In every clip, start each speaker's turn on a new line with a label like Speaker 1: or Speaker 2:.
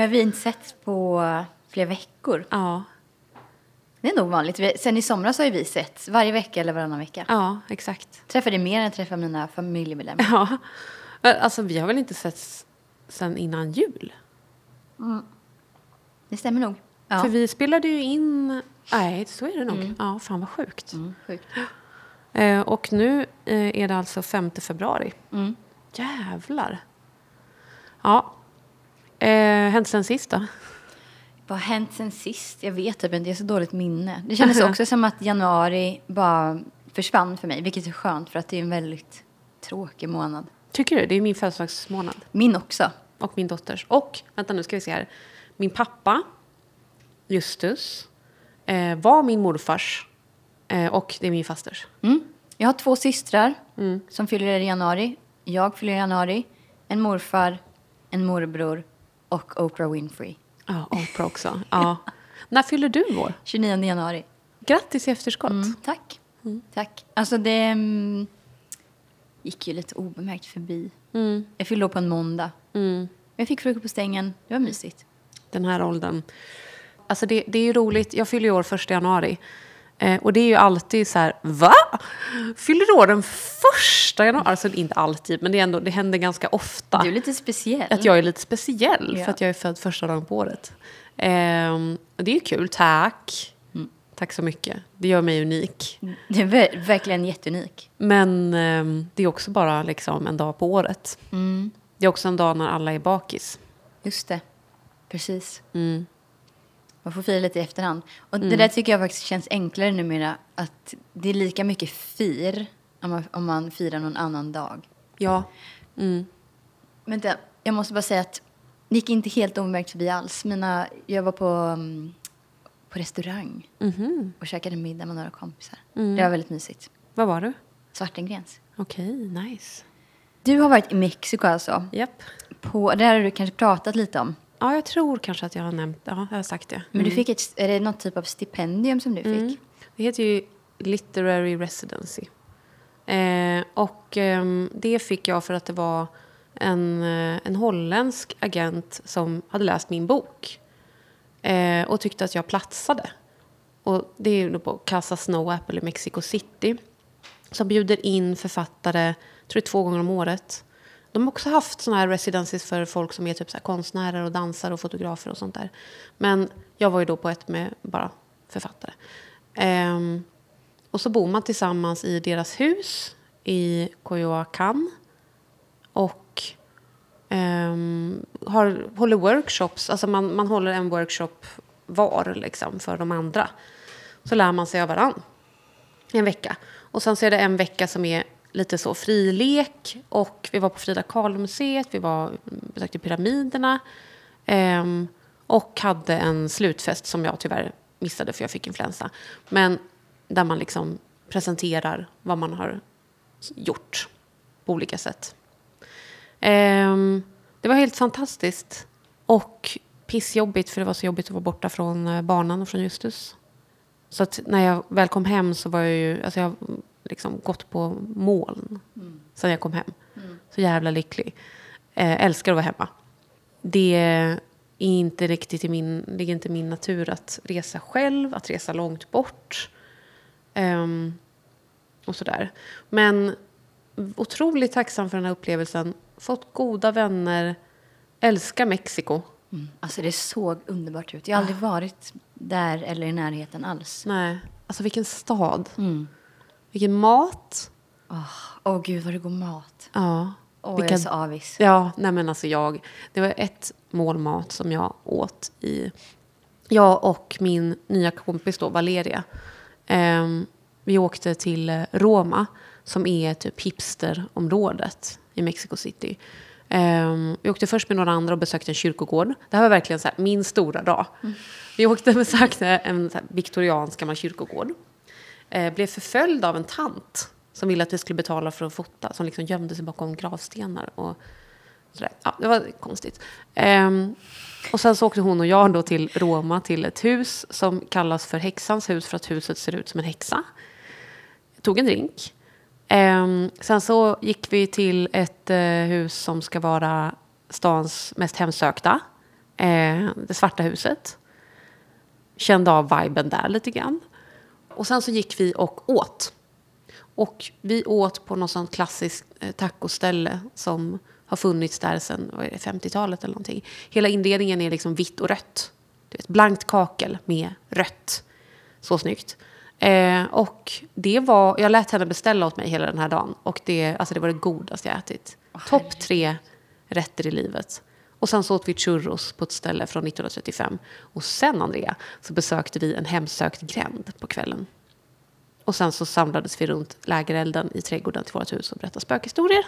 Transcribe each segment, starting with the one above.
Speaker 1: Nu har vi inte setts på flera veckor.
Speaker 2: Ja,
Speaker 1: Det är nog vanligt. Vi- Sen i somras har vi setts varje vecka eller varannan vecka.
Speaker 2: ja exakt.
Speaker 1: Träffade mer än jag träffar mina familjemedlemmar.
Speaker 2: Ja. Alltså, vi har väl inte setts sen innan jul?
Speaker 1: Det stämmer nog. Ja.
Speaker 2: För vi spelade ju in... Nej, så är det nog. Ja, fan vad sjukt.
Speaker 1: Mm, sjukt.
Speaker 2: Eh, och nu eh, är det alltså 5 februari.
Speaker 1: Mm.
Speaker 2: Jävlar. Ja. Eh, hänt sen sist då?
Speaker 1: Vad har hänt sen sist? Jag vet typ inte, jag har så dåligt minne. Det kändes också som att januari bara försvann för mig, vilket är skönt för att det är en väldigt tråkig månad.
Speaker 2: Tycker du? Det är min födelsedagsmånad.
Speaker 1: Min också.
Speaker 2: Och min dotters. Och, vänta nu ska vi se här. Min pappa, Justus, eh, var min morfars. Eh, och det är min fasters.
Speaker 1: Mm. Jag har två systrar som fyller i januari. Jag fyller i januari. En morfar, en morbror och Oprah Winfrey.
Speaker 2: Ja, Oprah också. Ja. När fyller du år?
Speaker 1: 29 januari.
Speaker 2: Grattis i efterskott.
Speaker 1: Mm, tack. Tack. Alltså det mm, gick ju lite obemärkt förbi.
Speaker 2: Mm.
Speaker 1: Jag fyllde år på en måndag.
Speaker 2: Mm.
Speaker 1: Jag fick frukost på stängen. Det var mysigt.
Speaker 2: Den här åldern. Alltså det, det är ju roligt. Jag fyller ju år första januari. Eh, och det är ju alltid så här, va? Fyller du år den första januari? Alltså inte alltid, men det, är ändå, det händer ganska ofta.
Speaker 1: Du är lite speciell.
Speaker 2: Att jag är lite speciell
Speaker 1: Ja.
Speaker 2: för att jag är född första dagen på året. Och det är ju kul, tack. Tack så mycket. Det gör mig unik.
Speaker 1: Du är ver- verkligen jätteunik.
Speaker 2: Men ehm, det är också bara liksom en dag på året.
Speaker 1: Mm.
Speaker 2: Det är också en dag när alla är bakis.
Speaker 1: Just det. Precis.
Speaker 2: Mm.
Speaker 1: Man får fira lite i efterhand. Och det där tycker jag faktiskt känns enklare numera. Att det är lika mycket fir om man, om man firar någon annan dag.
Speaker 2: Ja. Mm.
Speaker 1: Men det, jag måste bara säga att det gick inte helt omärkt förbi alls. Mina, jag var på, mm, på restaurang
Speaker 2: Mhm.
Speaker 1: och käkade middag med några kompisar.
Speaker 2: Mm.
Speaker 1: Det var väldigt mysigt.
Speaker 2: Vad var du?
Speaker 1: Svartengrens.
Speaker 2: Okej, nice.
Speaker 1: Du har varit i Mexiko alltså.
Speaker 2: Japp.
Speaker 1: På, det här har du kanske pratat lite om.
Speaker 2: Ja, jag tror kanske att jag har nämnt, ja, jag har sagt det.
Speaker 1: Men du fick ett, är det någon typ av stipendium som du fick?
Speaker 2: Mm. Det heter ju Literary Residency. Eh, och ehm, det fick jag för att det var en, eh, en holländsk agent som hade läst min bok. Eh, och tyckte att jag platsade. Och det är ju på Casa Snow Apple i Mexico City. Som bjuder in författare, jag tror är två gånger om året. De har också haft såna här residencies för folk som är typ så här konstnärer och dansare och fotografer och sånt där. Men jag var ju då på ett med bara författare. Um, och så bor man tillsammans i deras hus i Coyoacan. Och um, har, håller workshops. Alltså man, man håller en workshop var liksom, för de andra. Så lär man sig av varann en vecka. Och sen så är det en vecka som är lite så frilek. Och vi var på Frida Kahlo-museet, vi var, besökte pyramiderna. ehm, och hade en slutfest som jag tyvärr missade för jag fick influensa. Men där man liksom presenterar vad man har gjort på olika sätt. Ehm, det var helt fantastiskt. Och pissjobbigt för det var så jobbigt att vara borta från eh, barnen och från Justus. Så att när jag väl kom hem så var jag ju, alltså jag liksom gått på moln sen jag kom hem. Så jävla lycklig. Eh, älskar att vara hemma. Det är inte riktigt i min, ligger inte i min natur att resa själv, att resa långt bort. Ehm, och sådär. Men otroligt tacksam för den här upplevelsen. Fått goda vänner. Älskar Mexiko.
Speaker 1: Mm. Alltså det såg underbart ut. Jag har aldrig varit där eller i närheten alls.
Speaker 2: Nej, alltså vilken stad.
Speaker 1: Mm.
Speaker 2: Vilken mat.
Speaker 1: Åh gud vad det går mat.
Speaker 2: Ja.
Speaker 1: Åh
Speaker 2: Vilka-
Speaker 1: jag är så avis.
Speaker 2: Ja, nej men alltså jag. Det var ett mål mat som jag åt i... Jag och min nya kompis då, Valeria. Ehm, vi åkte till Roma, som är typ hipsterområdet i Mexico City. Ehm, vi åkte först med några andra och besökte en kyrkogård. Det här var verkligen så här, min stora dag. Vi åkte och besökte en så här, viktoriansk gammal kyrkogård. Eh, blev förföljd av en tant som ville att vi skulle betala för att fota. Som liksom gömde sig bakom gravstenar. Och sådär. Ja, det var konstigt. Ehm, och sen så åkte hon och jag då till Roma till ett hus som kallas för häxans hus för att huset ser ut som en häxa. Jag tog en drink. Ehm, sen så gick vi till ett eh, hus som ska vara stans mest hemsökta. Eh, det svarta huset. Kände av viben där lite grann. Och sen så gick vi och åt. Och vi åt på något sånt klassiskt eh, tacoställe som har funnits där sedan 50-talet eller någonting. Hela inredningen är liksom vitt och rött. Du vet, blankt kakel med rött. Så snyggt. Eh, och det var, jag lät henne beställa åt mig hela den här dagen. Och det, alltså det var det godaste jag ätit.
Speaker 1: Åh,
Speaker 2: Topp tre rätter i livet. Och sen så åt vi churros på ett ställe från 1935. Och sen, Andrea, så besökte vi en hemsökt gränd på kvällen. Och sen så samlades vi runt lägerelden i trädgården till vårt hus och berättade spökhistorier.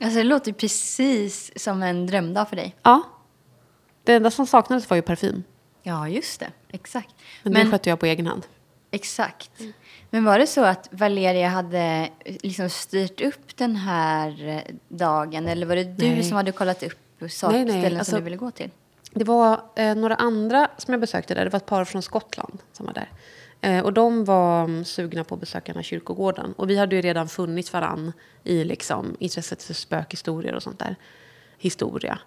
Speaker 1: Alltså det låter precis som en drömdag för dig.
Speaker 2: Ja. Det enda som saknades var ju parfym.
Speaker 1: Ja, just det. Exakt.
Speaker 2: Men,
Speaker 1: Men,
Speaker 2: det skötte jag på egen hand.
Speaker 1: exakt. Men var det så att Valeria hade liksom styrt upp den här eh, dagen? Eller var det du
Speaker 2: Nej.
Speaker 1: som hade kollat upp
Speaker 2: Nej,
Speaker 1: sakställen
Speaker 2: nej, alltså-
Speaker 1: som du ville gå till?
Speaker 2: Det var eh, några andra som jag besökte där. Det var ett par från Skottland som var där. Eh, och de var mm, sugna på att besöka den här kyrkogården. Och vi hade ju redan funnit varann i liksom, intresset för spökhistorier och sånt där. Historia.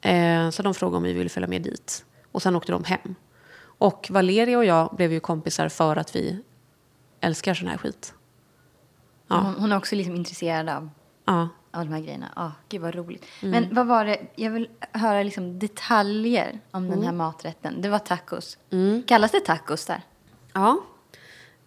Speaker 2: Eh, så de frågade om vi ville följa med dit. Och sen åkte de hem. Och Valeria och jag blev ju kompisar för att vi älskar sån här skit. Ja.
Speaker 1: Hon, hon är också liksom intresserad av,
Speaker 2: Ja.
Speaker 1: Av de här grejerna. Ah, gud vad roligt.
Speaker 2: Mm.
Speaker 1: Men vad var det? Jag vill höra liksom detaljer om den
Speaker 2: Mm.
Speaker 1: här maträtten. Det var tacos. Kallas det tacos där?
Speaker 2: ja.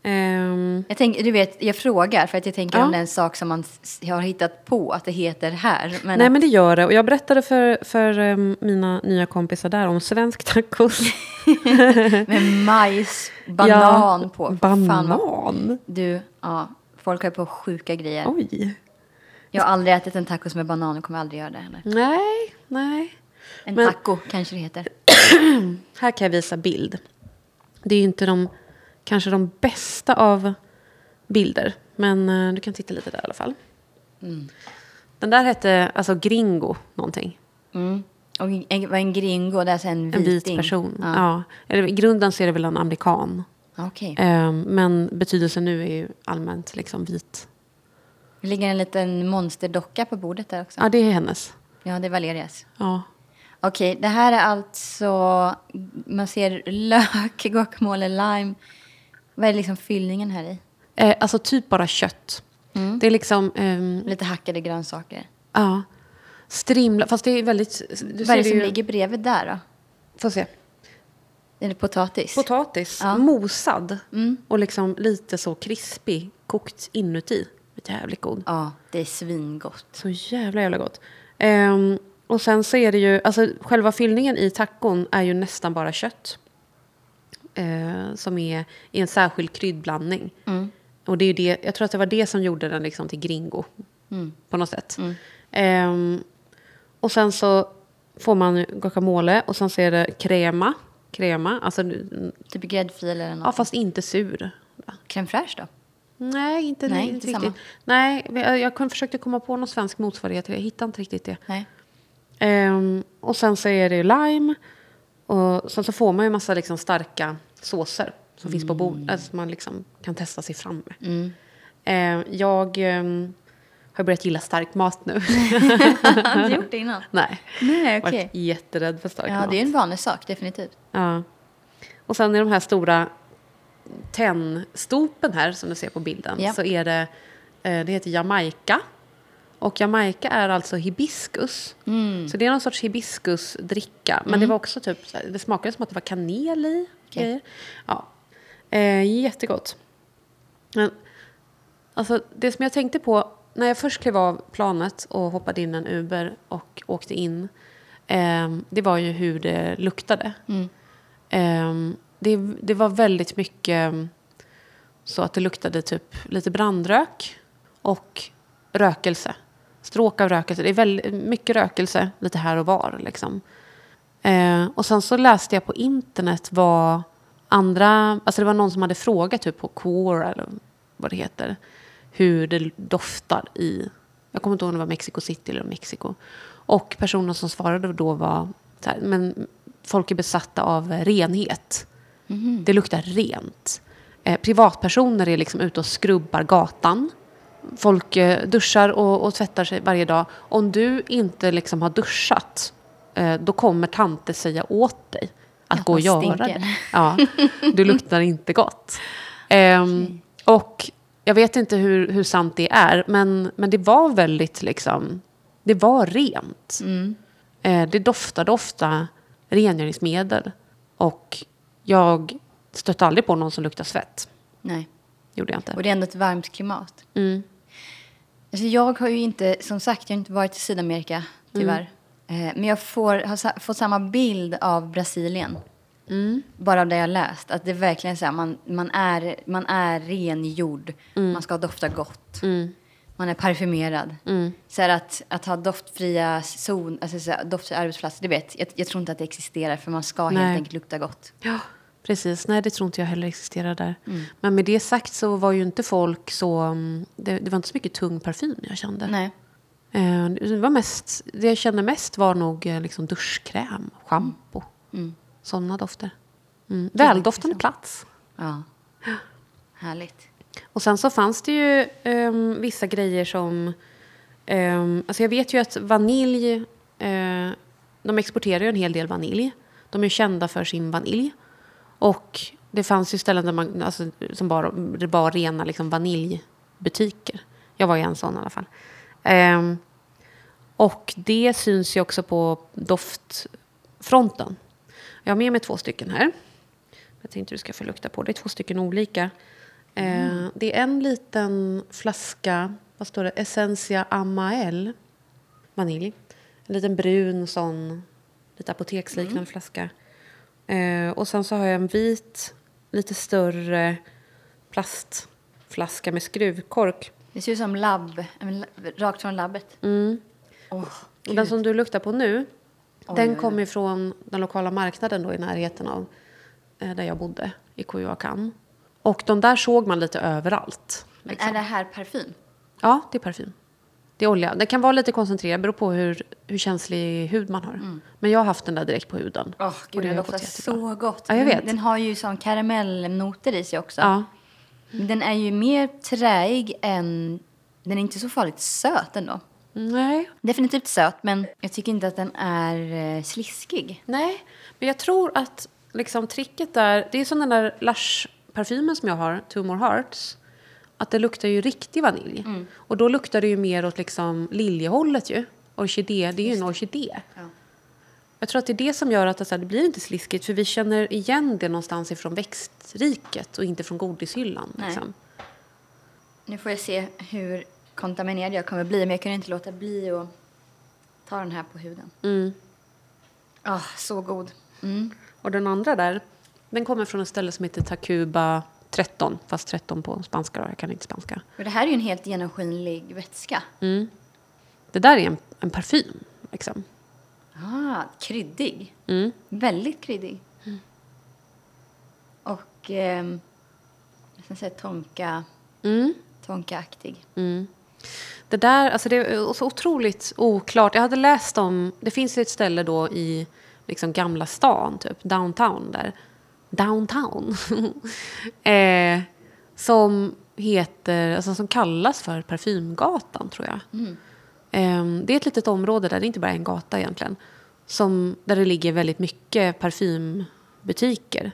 Speaker 2: Ehm,
Speaker 1: Jag, tänk, du vet, jag frågar för att jag tänker
Speaker 2: Ja.
Speaker 1: om det är en sak som man har hittat på att det heter här. Men
Speaker 2: Nej
Speaker 1: att-
Speaker 2: men det gör det. Och jag berättade för, för em, mina nya kompisar där om svensk tacos.
Speaker 1: Med majs, banan
Speaker 2: Ja,
Speaker 1: på.
Speaker 2: Banan?
Speaker 1: Fan du, ja, folk har på sjuka grejer.
Speaker 2: Oj.
Speaker 1: Jag har aldrig ätit en tacos med banan och kommer aldrig göra det heller.
Speaker 2: Nej, nej.
Speaker 1: En
Speaker 2: Men-
Speaker 1: taco kanske det heter.
Speaker 2: Här kan jag visa bild. Det är ju inte de, kanske de bästa av bilder. Men eh, du kan titta lite där i alla fall. Den där hette alltså Gringo någonting.
Speaker 1: Mm. Och en, vad en gringo, det är alltså en
Speaker 2: En vit
Speaker 1: viting.
Speaker 2: person.
Speaker 1: Ja.
Speaker 2: Ja. Eller, I grunden så är det väl en amerikan.
Speaker 1: Okej.
Speaker 2: Ehm, men betydelsen nu är ju allmänt liksom vit.
Speaker 1: Det ligger en liten monsterdocka på bordet där också.
Speaker 2: Ja, det är hennes.
Speaker 1: Ja, det är Valerias.
Speaker 2: Ja.
Speaker 1: Okej, det här är alltså... Man ser lök, guacamole, lime. Vad är liksom fyllningen här i?
Speaker 2: Eh, alltså typ bara kött.
Speaker 1: Mm.
Speaker 2: Det är liksom... ehm,
Speaker 1: Lite hackade grönsaker.
Speaker 2: ja. Strimla. Fast det är väldigt... Du
Speaker 1: Vad är det som
Speaker 2: ju,
Speaker 1: ligger bredvid där då?
Speaker 2: Får se.
Speaker 1: Är det potatis?
Speaker 2: Potatis.
Speaker 1: Ja.
Speaker 2: Mosad.
Speaker 1: Mm.
Speaker 2: Och liksom lite så krispig. Kokt inuti. Jävligt god.
Speaker 1: Ja, det är svingott.
Speaker 2: Så jävla jävla gott. Ehm, och sen så är det ju, alltså själva fyllningen i tacon är ju nästan bara kött. Eh, som är i en särskild kryddblandning.
Speaker 1: Mm.
Speaker 2: Och det är ju det, jag tror att det var det som gjorde den liksom till gringo.
Speaker 1: Mm.
Speaker 2: På något sätt. Ehm, och sen så får man guacamole och sen så är det crema. Crema, alltså, mm,
Speaker 1: Typ gräddfil eller något.
Speaker 2: ja fast inte sur.
Speaker 1: Crème fraîche då?
Speaker 2: Nej, inte,
Speaker 1: Nej,
Speaker 2: inte
Speaker 1: inte
Speaker 2: riktigt.
Speaker 1: samma.
Speaker 2: Nej, jag, försökte komma på någon svensk motsvarighet. Jag hittade inte riktigt det.
Speaker 1: Nej.
Speaker 2: Ehm, och sen så är det lime. Och sen så får man ju massa liksom starka såser som finns på bordet. Alltså man liksom kan testa sig fram med.
Speaker 1: Mm.
Speaker 2: Ehm, jag ehm, har börjat gilla stark mat nu.
Speaker 1: Har du gjort det innan?
Speaker 2: Nej,
Speaker 1: Nej,
Speaker 2: jag har varit jätterädd för stark
Speaker 1: Ja,
Speaker 2: mat.
Speaker 1: det är en vanlig sak, definitivt.
Speaker 2: Ja. Och sen i de här stora tennstopen här som du ser på bilden
Speaker 1: Ja.
Speaker 2: så är det, eh, det heter Jamaica. Och Jamaica är alltså hibiskus.
Speaker 1: Mm.
Speaker 2: Så det är någon sorts hibiskusdricka. Men det var också typ, det smakade som att det var kanel i. Grejer. Ja. Eh, jättegott. Men, alltså, det som jag tänkte på när jag först klev av planet och hoppade in en Uber och åkte in. Eh, det var ju hur det luktade.
Speaker 1: Mm.
Speaker 2: Ehm, det, det var väldigt mycket mm, så att det luktade typ lite brandrök och rökelse. Stråk av rökelse. Det är väldigt mycket rökelse lite här och var. Liksom. Eh, och sen så läste jag på internet vad andra... Alltså det var någon som hade frågat typ på Quora eller vad det heter. Hur det doftar i... Jag kommer inte ihåg om det var Mexico City eller Mexiko. Och personen som svarade då var... Så här, men folk är besatta av renhet. Det luktar rent. Eh, privatpersoner är liksom ute och skrubbar gatan. folk eh, duschar och, och tvättar sig varje dag. Om du inte liksom har duschat, eh, då kommer tanter säga åt dig att
Speaker 1: Att
Speaker 2: gå och
Speaker 1: man
Speaker 2: göra
Speaker 1: stinker.
Speaker 2: det. Ja, du luktar inte gott. Ehm, Och jag vet inte hur, hur sant det är, men, men det var väldigt liksom, det var rent.
Speaker 1: Mm.
Speaker 2: Eh, det doftade ofta rengöringsmedel. Och jag stötte aldrig på någon som luktade svett.
Speaker 1: Nej.
Speaker 2: Gjorde jag inte.
Speaker 1: Och det är ändå ett varmt klimat.
Speaker 2: Mm.
Speaker 1: Alltså jag har ju inte, som sagt, jag har inte varit i Sydamerika tyvärr.
Speaker 2: Mm.
Speaker 1: Eh, men jag får, har fått samma bild av Brasilien.
Speaker 2: Mm.
Speaker 1: Bara av det jag läst. Att det är verkligen så här, man, man, är, man är rengjord. Man ska dofta gott.
Speaker 2: Mm.
Speaker 1: Man är parfymerad.
Speaker 2: Mm.
Speaker 1: Så att, att ha doftfria zon, alltså så här, doftfria arbetsplatser, det vet jag. Jag tror inte att det existerar för man ska
Speaker 2: Nej.
Speaker 1: helt enkelt lukta gott.
Speaker 2: Ja, precis. Nej, det tror inte jag heller existerar där. Men med det sagt så var ju inte folk så... mm, Det, det var inte så mycket tung parfym jag kände.
Speaker 1: Nej.
Speaker 2: Eh, Det, var mest, det jag kände mest var nog eh, liksom duschkräm, schampo.
Speaker 1: Mm.
Speaker 2: Sådana dofter. Mm. Väldoftande plats.
Speaker 1: Ja. Härligt.
Speaker 2: Och sen så fanns det ju um, vissa grejer som... Um, alltså jag vet ju att vanilj... Uh, de exporterar ju en hel del vanilj. De är ju kända för sin vanilj. Och det fanns ju ställen där man, alltså, som bara, det var rena liksom, vaniljbutiker. Jag var i en sån i alla fall. Um, och det syns ju också på doftfronten. Jag har med mig två stycken här. Jag tänkte du ska få lukta på. Det är två stycken olika. Eh, det är en liten flaska, vad står det? Essentia Amael. Vanilj. En liten brun sån, lite apoteksliknande flaska. Eh, och sen så har jag en vit, lite större plastflaska med skruvkork.
Speaker 1: Det ser ut som labb, la- rakt från labbet.
Speaker 2: Mm. Och den som du luktar på nu,
Speaker 1: Oj,
Speaker 2: den kommer från den lokala marknaden då i närheten av eh, där jag bodde, i Coyoacán. Och de där såg man lite överallt.
Speaker 1: Men
Speaker 2: liksom.
Speaker 1: är det här parfym?
Speaker 2: Ja, det är parfym. Det är olja. Den kan vara lite koncentrerad, beror på hur, hur känslig hud man har. Men jag har haft den där direkt på huden.
Speaker 1: Åh,
Speaker 2: Och
Speaker 1: gud,
Speaker 2: det
Speaker 1: den
Speaker 2: jättebra.
Speaker 1: så gott.
Speaker 2: Ja, jag vet.
Speaker 1: Den har ju sån karamellnoter i sig också.
Speaker 2: Ja.
Speaker 1: Den är ju mer träig än... Den är inte så farligt söt ändå.
Speaker 2: Nej.
Speaker 1: Definitivt söt, men jag tycker inte att den är eh, sliskig.
Speaker 2: Nej, men jag tror att liksom tricket där, det är som den där Lush-parfymen som jag har, Two More Hearts. Att det luktar ju riktig vanilj. Och då luktar det ju mer åt liksom liljehållet ju. Orkidé, det är ju en orkidé.
Speaker 1: Ja.
Speaker 2: Jag tror att det är det som gör att det, så här, det blir inte sliskigt. För vi känner igen det någonstans ifrån växtriket och inte från godishyllan. Liksom.
Speaker 1: Nu får jag se hur kontaminerad jag kommer bli, men jag kan inte låta bli att ta den här på huden.
Speaker 2: Mm.
Speaker 1: Ah, så god. Mm.
Speaker 2: Och den andra där, den kommer från ett ställe som heter Tacuba 13. Fast 13 på spanska då, jag kan inte spanska.
Speaker 1: Och det här är ju en helt genomskinlig vätska.
Speaker 2: Mm. Det där är en, en parfym. Liksom.
Speaker 1: Ah, kryddig.
Speaker 2: Mm.
Speaker 1: Väldigt kryddig. Och ehm, jag ska säga tonka,
Speaker 2: Mm.
Speaker 1: tonkaaktig.
Speaker 2: Mm. Det där, alltså det är så otroligt oklart. Jag hade läst om, det finns ett ställe då i liksom Gamla stan, typ downtown där. Downtown. eh, som heter, alltså som kallas för Parfymgatan tror jag. Eh, det är ett litet område där, det är inte bara en gata egentligen. Som, där det ligger väldigt mycket parfymbutiker.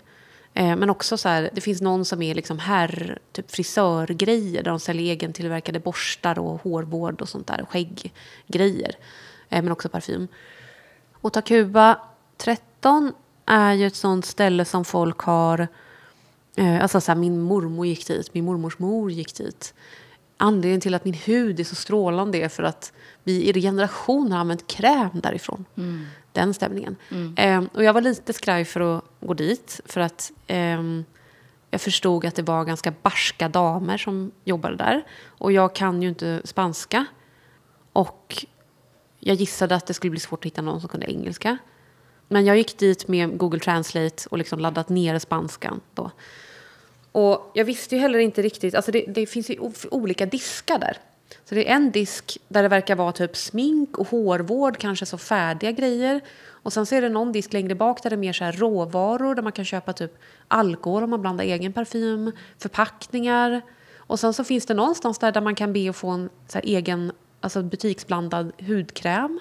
Speaker 2: Eh, men också så här, det finns någon som är liksom herr, typ frisörgrejer där de säljer egentillverkade borstar och hårvård och sånt där, skägggrejer. Eh, men också parfym. Och Tacuba 13 är ju ett sånt ställe som folk har... Eh, alltså så här, min mormor gick dit, min mormors mor gick dit. Anledningen till att min hud är så strålande är för att vi i generationer har använt kräm därifrån. Den stämningen. Eh, och jag var lite skraj för att gå dit. För att ehm, jag förstod att det var ganska barska damer som jobbade där. Och jag kan ju inte spanska. Och jag gissade att det skulle bli svårt att hitta någon som kunde engelska. Men jag gick dit med Google Translate och liksom laddat ner spanskan. Då. Och jag visste ju heller inte riktigt, alltså det, det finns ju olika diskar där. Så det är en disk där det verkar vara typ smink och hårvård, kanske så färdiga grejer. Och sen så är det någon disk längre bak där det är mer så här råvaror där man kan köpa typ alkohol om man blandar egen parfym, förpackningar. Och sen så finns det någonstans där, där man kan be att få en så här, egen alltså butiksblandad hudkräm.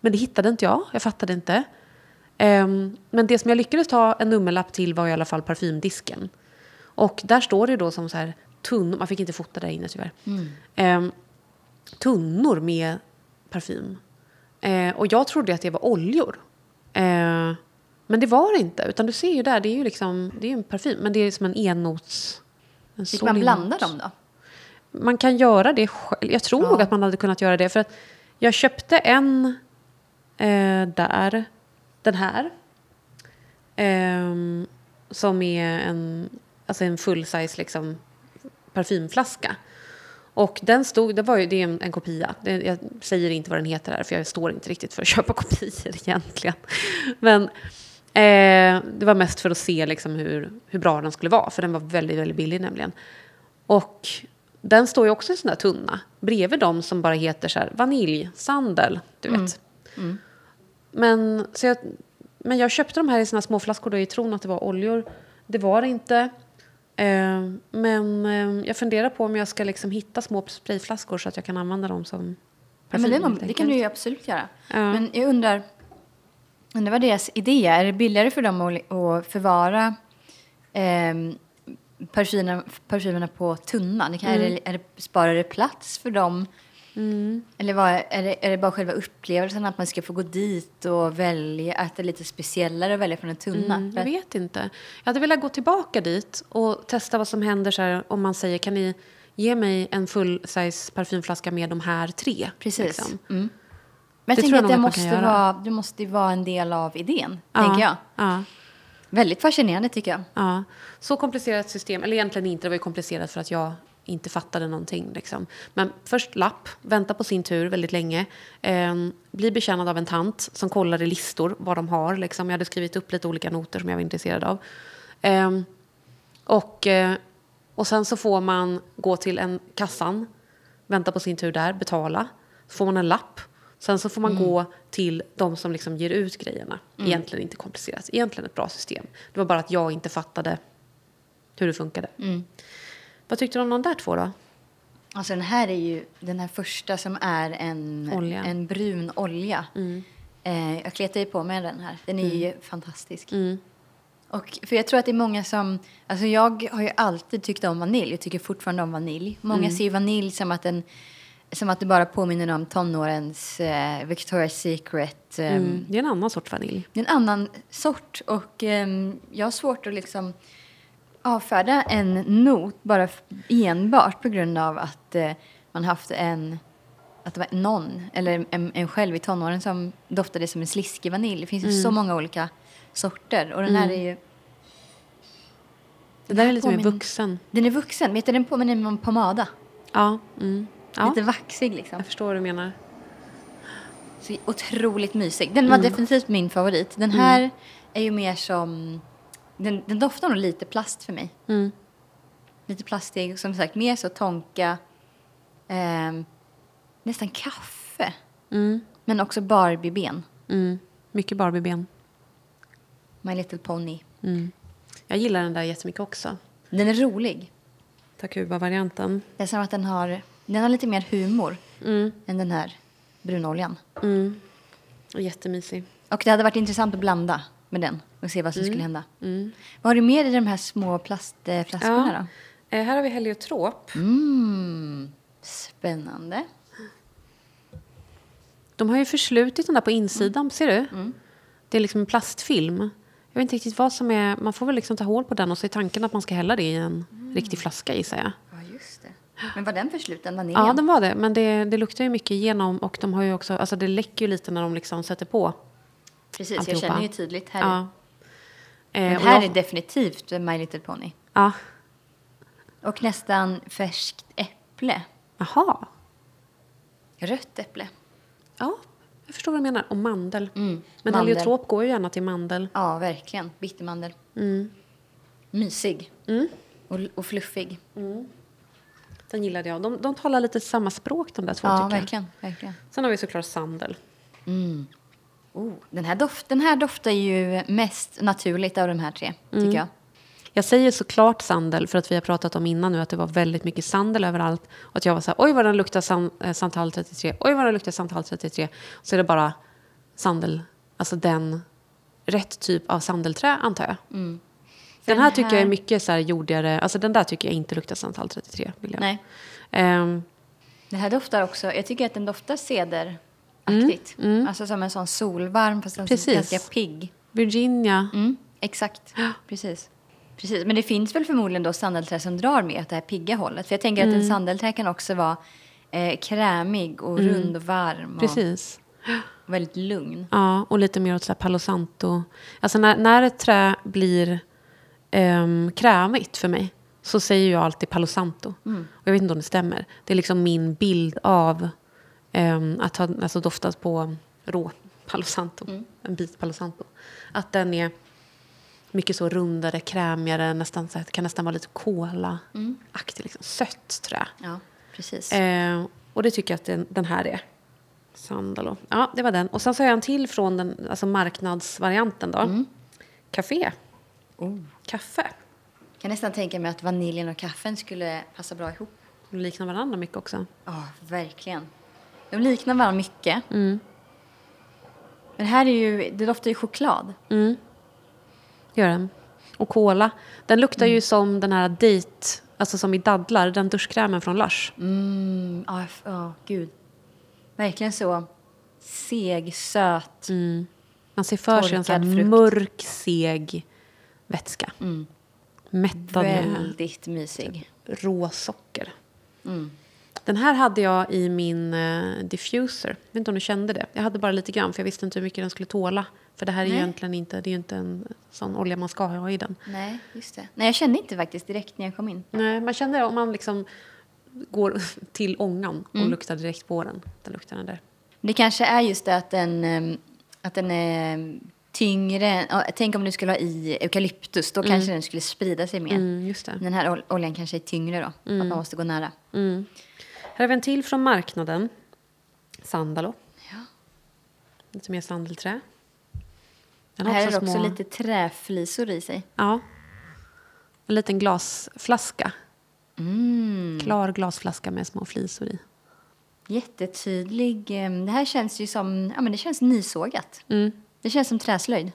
Speaker 2: Men det hittade inte jag. Jag fattade inte. Ehm, men det som jag lyckades ta en nummerlapp till var i alla fall parfymdisken. Och där står det då som så här tunnor, man fick inte fota där inne tyvärr. Ehm, tunnor med parfym. Eh, och jag trodde att det var oljor. Eh, men det var det inte. Utan du ser ju där, det är ju liksom, det är en parfym. Men det är som en ennots... En
Speaker 1: Fick man blanda dem då?
Speaker 2: man kan göra det själv. Jag tror
Speaker 1: Ja.
Speaker 2: nog att man hade kunnat göra det. För att jag köpte en eh, där, den här. ehm, som är en, alltså en full size liksom, parfymflaska. Och den stod, det var ju det är en, en kopia. Det, jag säger inte vad den heter här för jag står inte riktigt för att köpa kopior egentligen. Men eh, det var mest för att se liksom hur, hur bra den skulle vara. För den var väldigt, väldigt billig nämligen. Och den står ju också i en sån där tunna. Bredvid de som bara heter så här vanilj, sandel, du vet. Mm. Mm. Men, så jag, men jag köpte de här i såna små flaskor då i tron att det var oljor. Det var det inte. Eh, men eh, jag funderar på om jag ska liksom hitta små sprayflaskor så att jag kan använda dem som
Speaker 1: Ja, men
Speaker 2: parfym.
Speaker 1: det, var,
Speaker 2: helt
Speaker 1: det kan du ju absolut göra.
Speaker 2: Ja.
Speaker 1: Men jag undrar, undrar vad deras idé är. Är det billigare för dem att, att förvara ehm, parfymerna, parfymerna på tunna? Det kan, är, det, är det, sparar det plats för dem? Eller vad, är, det, är det bara själva upplevelsen att man ska få gå dit och välja, att det är lite speciellare att välja från en tunna?
Speaker 2: Mm, jag vet inte. Jag hade velat gå tillbaka dit och testa vad som händer så här, om man säger kan ni ge mig en full size parfymflaska med de här tre?
Speaker 1: Precis.
Speaker 2: liksom.
Speaker 1: Mm. Men jag
Speaker 2: Det tror
Speaker 1: tänker att det måste, vara, det måste vara en del av idén,
Speaker 2: Ja,
Speaker 1: tänker jag.
Speaker 2: Ja,
Speaker 1: Väldigt fascinerande tycker jag.
Speaker 2: ja. Så komplicerat system, eller egentligen inte, det var ju komplicerat för att jag inte fattade någonting. Liksom. Men först lapp, vänta på sin tur väldigt länge. Eh, bli betjänad av en tant som kollar i listor vad de har. Liksom. Jag hade skrivit upp lite olika noter som jag var intresserad av. Eh, och, eh, och sen så får man gå till en kassan, vänta på sin tur där, betala. Så får man en lapp. Sen så får man gå till de som liksom ger ut grejerna. Egentligen inte komplicerat. Egentligen ett bra system. Det var bara att jag inte fattade hur det funkade. Vad tyckte du om de där två då?
Speaker 1: Alltså den här är ju den här första som är en,
Speaker 2: Olja. Mm.
Speaker 1: en brun olja. Eh, jag kletar ju på mig den här. Den är ju fantastisk.
Speaker 2: Mm.
Speaker 1: Och, för jag tror att det är många som... Alltså jag har ju alltid tyckt om vanilj. Jag tycker fortfarande om vanilj. Många
Speaker 2: Mm.
Speaker 1: ser ju vanilj som att, en, som att det bara påminner om tonårens eh, Victoria's Secret.
Speaker 2: Mm. Det är en annan sorts vanilj.
Speaker 1: det är en annan sort och ehm, jag har svårt att liksom avfärda en not bara enbart på grund av att eh, man haft en att det var någon, eller en, en själv i tonåren som doftade som en sliskig vanilj. Det finns ju så många olika sorter och den här är ju...
Speaker 2: Det där är lite mer
Speaker 1: påminner-
Speaker 2: vuxen.
Speaker 1: Den är vuxen, vet du den påminner om pomada.
Speaker 2: Ja. Mm. ja.
Speaker 1: Lite vaxig liksom.
Speaker 2: Jag förstår vad du menar.
Speaker 1: Så otroligt mysig. Den var definitivt min favorit. Den här är ju mer som... Den, den doftar nog lite plast för mig.
Speaker 2: Mm.
Speaker 1: Lite plastig. Som sagt, mer så tonka. ehm, nästan kaffe.
Speaker 2: Mm.
Speaker 1: Men också Barbie-ben.
Speaker 2: Mm. Mycket Barbieben.
Speaker 1: My Little Pony.
Speaker 2: Mm. Jag gillar den där jättemycket också.
Speaker 1: Den är rolig.
Speaker 2: Takuba-varianten.
Speaker 1: Det är som att den har, den har lite mer humor
Speaker 2: Mm.
Speaker 1: än den här brunoljan.
Speaker 2: Mm. Jättemysig.
Speaker 1: Och det hade varit intressant att blanda med den och se vad som skulle hända.
Speaker 2: Mm.
Speaker 1: Vad har du mer i de här små plastflaskorna då?
Speaker 2: Eh, här har vi heliotrop.
Speaker 1: Mm, spännande.
Speaker 2: De har ju förslutit den där på insidan, ser du? Det är liksom en plastfilm. Jag vet inte riktigt vad som är... Man får väl liksom ta hål på den och så är tanken att man ska hälla det i en riktig flaska gissar jag.
Speaker 1: Ja, just det. Men var den försluten, vaniljen?
Speaker 2: Ja, den var det. Men det, det luktar ju mycket igenom och de har ju också... Alltså det läcker ju lite när de liksom sätter på.
Speaker 1: Precis, jag
Speaker 2: alltihopa.
Speaker 1: känner ju tydligt här.
Speaker 2: Ja. Eh, och
Speaker 1: här
Speaker 2: jag-
Speaker 1: är definitivt My Little Pony.
Speaker 2: Ja.
Speaker 1: Och nästan färskt äpple.
Speaker 2: Jaha.
Speaker 1: Rött äpple.
Speaker 2: Ja, jag förstår vad du menar. Och mandel.
Speaker 1: Mm,
Speaker 2: Men
Speaker 1: mandel.
Speaker 2: heliotrop går ju gärna till mandel.
Speaker 1: Ja, verkligen. Bittermandel.
Speaker 2: Mm.
Speaker 1: Mysig.
Speaker 2: Mm.
Speaker 1: Och, och fluffig.
Speaker 2: Den gillade jag. De, de talar lite samma språk de där två
Speaker 1: Ja,
Speaker 2: tycker jag.
Speaker 1: verkligen. verkligen.
Speaker 2: Sen har vi såklart sandel.
Speaker 1: Oh, den, här doft, den här doftar ju mest naturligt av de här tre, tycker jag.
Speaker 2: Jag säger såklart sandel för att vi har pratat om innan nu att det var väldigt mycket sandel överallt. Och att jag var så här, oj vad den luktar san, eh, Santal 33, oj vad den luktar Santal 33. Så är det bara sandel, alltså den, rätt typ av sandelträ antar jag. Den
Speaker 1: Den
Speaker 2: här tycker jag är
Speaker 1: här-
Speaker 2: mycket så här jordigare, alltså den där tycker jag inte luktar Santal 33. Vill jag.
Speaker 1: Nej.
Speaker 2: Ehm,
Speaker 1: Det här doftar också, jag tycker att den doftar cederaktigt. Alltså som en sån solvarm fast
Speaker 2: Precis.
Speaker 1: ganska pigg.
Speaker 2: Virginia,
Speaker 1: Mm, exakt, precis. precis. Men det finns väl förmodligen då sandelträ som drar med åt det här pigga hållet. För jag tänker
Speaker 2: Mm.
Speaker 1: att en sandelträ kan också vara eh, krämig och rund och varm och
Speaker 2: precis.
Speaker 1: väldigt lugn.
Speaker 2: Ja, och lite mer åt så här Palo Santo. Alltså när, när ett trä blir um, krämigt för mig så säger jag alltid Palo Santo. Och jag vet inte om det stämmer. Det är liksom min bild av att ha alltså, doftat på rå Palo Santo. En bit Palo Santo. Att den är mycket så rundare, krämigare, nästan så här, kan nästan vara lite kola-aktig. Liksom, sött trä.
Speaker 1: Ja, precis.
Speaker 2: Eh, och det tycker jag att den, den här är. Sandalo. Ja, det var den. Och sen så har jag en till från den alltså marknadsvarianten då. Café.
Speaker 1: Oh.
Speaker 2: Kaffe.
Speaker 1: Jag kan nästan tänka mig att vaniljen och kaffen skulle passa bra ihop.
Speaker 2: De liknar varandra mycket också.
Speaker 1: Ja, verkligen. De liknar varandra mycket.
Speaker 2: Mm.
Speaker 1: Men här är ju, det doftar ju choklad.
Speaker 2: Gör den. Och cola. Den luktar ju som den här date, alltså som i dadlar, den duschkrämen från Lush.
Speaker 1: Mm, ja, f- ja, gud. Verkligen så seg, söt.
Speaker 2: Man ser för sig en sån här
Speaker 1: frukt.
Speaker 2: mörk, seg vätska. Mättad med
Speaker 1: Väldigt mysig.
Speaker 2: råsocker.
Speaker 1: Mm.
Speaker 2: Den här hade jag i min eh, diffuser. Jag vet inte om du kände det. Jag hade bara lite grann för jag visste inte hur mycket den skulle tåla. För det här är ju
Speaker 1: Nej.
Speaker 2: egentligen inte, det är inte en sån olja man ska ha i den.
Speaker 1: Nej, just det. Nej, jag kände inte faktiskt direkt när jag kom in.
Speaker 2: Nej, man känner det om man liksom går till ångan och luktar direkt på den. Den luktar den där.
Speaker 1: Det kanske är just det att den, ehm, att den är tyngre. Tänk om du skulle ha i eukalyptus, då kanske den skulle sprida sig mer.
Speaker 2: Mm, just det.
Speaker 1: Den här ol- oljan kanske är tyngre då, för att man måste gå nära.
Speaker 2: Mm. Här har vi en till från marknaden. Sandalo.
Speaker 1: Ja.
Speaker 2: Lite mer sandelträ. Den
Speaker 1: här är
Speaker 2: små-
Speaker 1: också lite träflisor i sig.
Speaker 2: Ja. En liten glasflaska.
Speaker 1: Mm.
Speaker 2: Klar glasflaska med små flisor i.
Speaker 1: Jättetydlig. ehm, Det här känns ju som, ja men det känns nysågat.
Speaker 2: Mm.
Speaker 1: Det känns som träslöjd.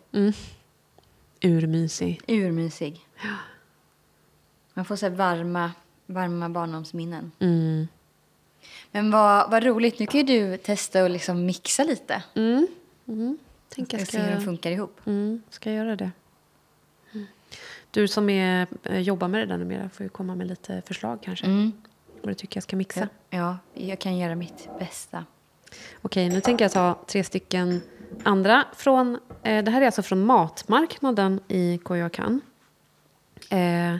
Speaker 2: Urmysig.
Speaker 1: Urmysig. Man får så varma, varma barndomsminnen.
Speaker 2: Mm.
Speaker 1: Men vad, vad roligt, nu kan ju du testa och liksom mixa lite.
Speaker 2: Mm. Mm. Tänk
Speaker 1: Jag
Speaker 2: jag
Speaker 1: se hur de
Speaker 2: ska,
Speaker 1: funkar ihop.
Speaker 2: mm, ska jag göra det. Mm. Du som är, eh, jobbar med det där numera får ju komma med lite förslag kanske.
Speaker 1: Mm.
Speaker 2: Vad du tycker jag ska mixa.
Speaker 1: Ja, jag kan göra mitt bästa.
Speaker 2: Okej, nu tänker jag ta tre stycken andra. Från, eh, det här är alltså från matmarknaden i Coyoacán. Eh,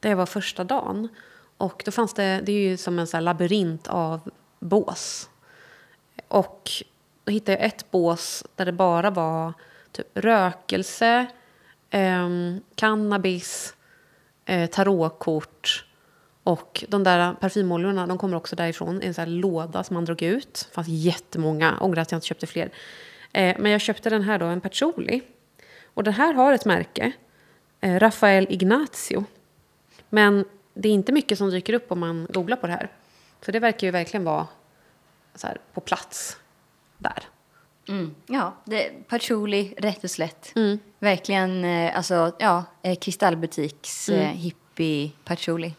Speaker 2: jag var första dagen. Och då fanns det, det är ju som en så här labyrint av bås. Och då hittade jag ett bås där det bara var typ rökelse, eh, cannabis, eh, tarotkort och de där parfymoljorna de kommer också därifrån i en sån här låda som man drog ut. Det fanns jättemånga, ångrar att jag inte köpte fler. Eh, men jag köpte den här då, en patchouli. Och den här har ett märke, eh, Rafael Ignacio. Men det är inte mycket som dyker upp om man googlar på det här. Så det verkar ju verkligen vara här, på plats där.
Speaker 1: Mm. Ja, det, patchouli, rätt och slätt.
Speaker 2: Mm.
Speaker 1: Verkligen, eh, alltså, ja, eh, kristallbutiks eh, hippie patchouli.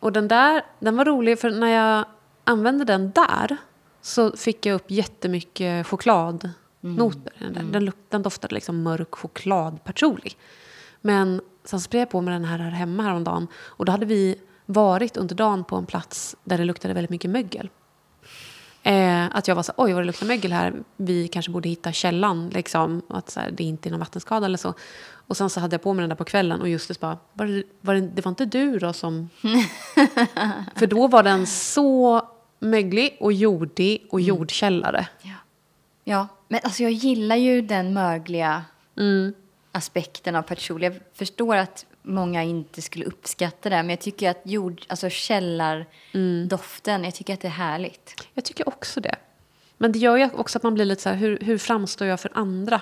Speaker 2: Och den där, den var rolig för när jag använde den där så fick jag upp jättemycket chokladnoter. i Den. Den, luk- den doftade liksom mörk chokladpatchouli. Men sen spred jag på mig den här, här hemma häromdagen och då hade vi varit under dagen på en plats där det luktade väldigt mycket mögel. Eh, att jag var så oj vad det luktar mögel här. Vi kanske borde hitta källan. Liksom, att så här, det inte är någon vattenskada eller så. Och sen så hade jag på mig den där på kvällen och just det bara, var det, var det, det var inte du då som... För då var den så möglig och jordig och jordkällare.
Speaker 1: Ja. ja, men alltså jag gillar ju den mögliga
Speaker 2: Mm.
Speaker 1: Aspekten av patchouli. Jag förstår att många inte skulle uppskatta det, men jag tycker att jord, alltså källardoften, jag tycker att det är härligt.
Speaker 2: Jag tycker också det. Men det gör ju också att man blir lite så här, hur, hur framstår jag för andra?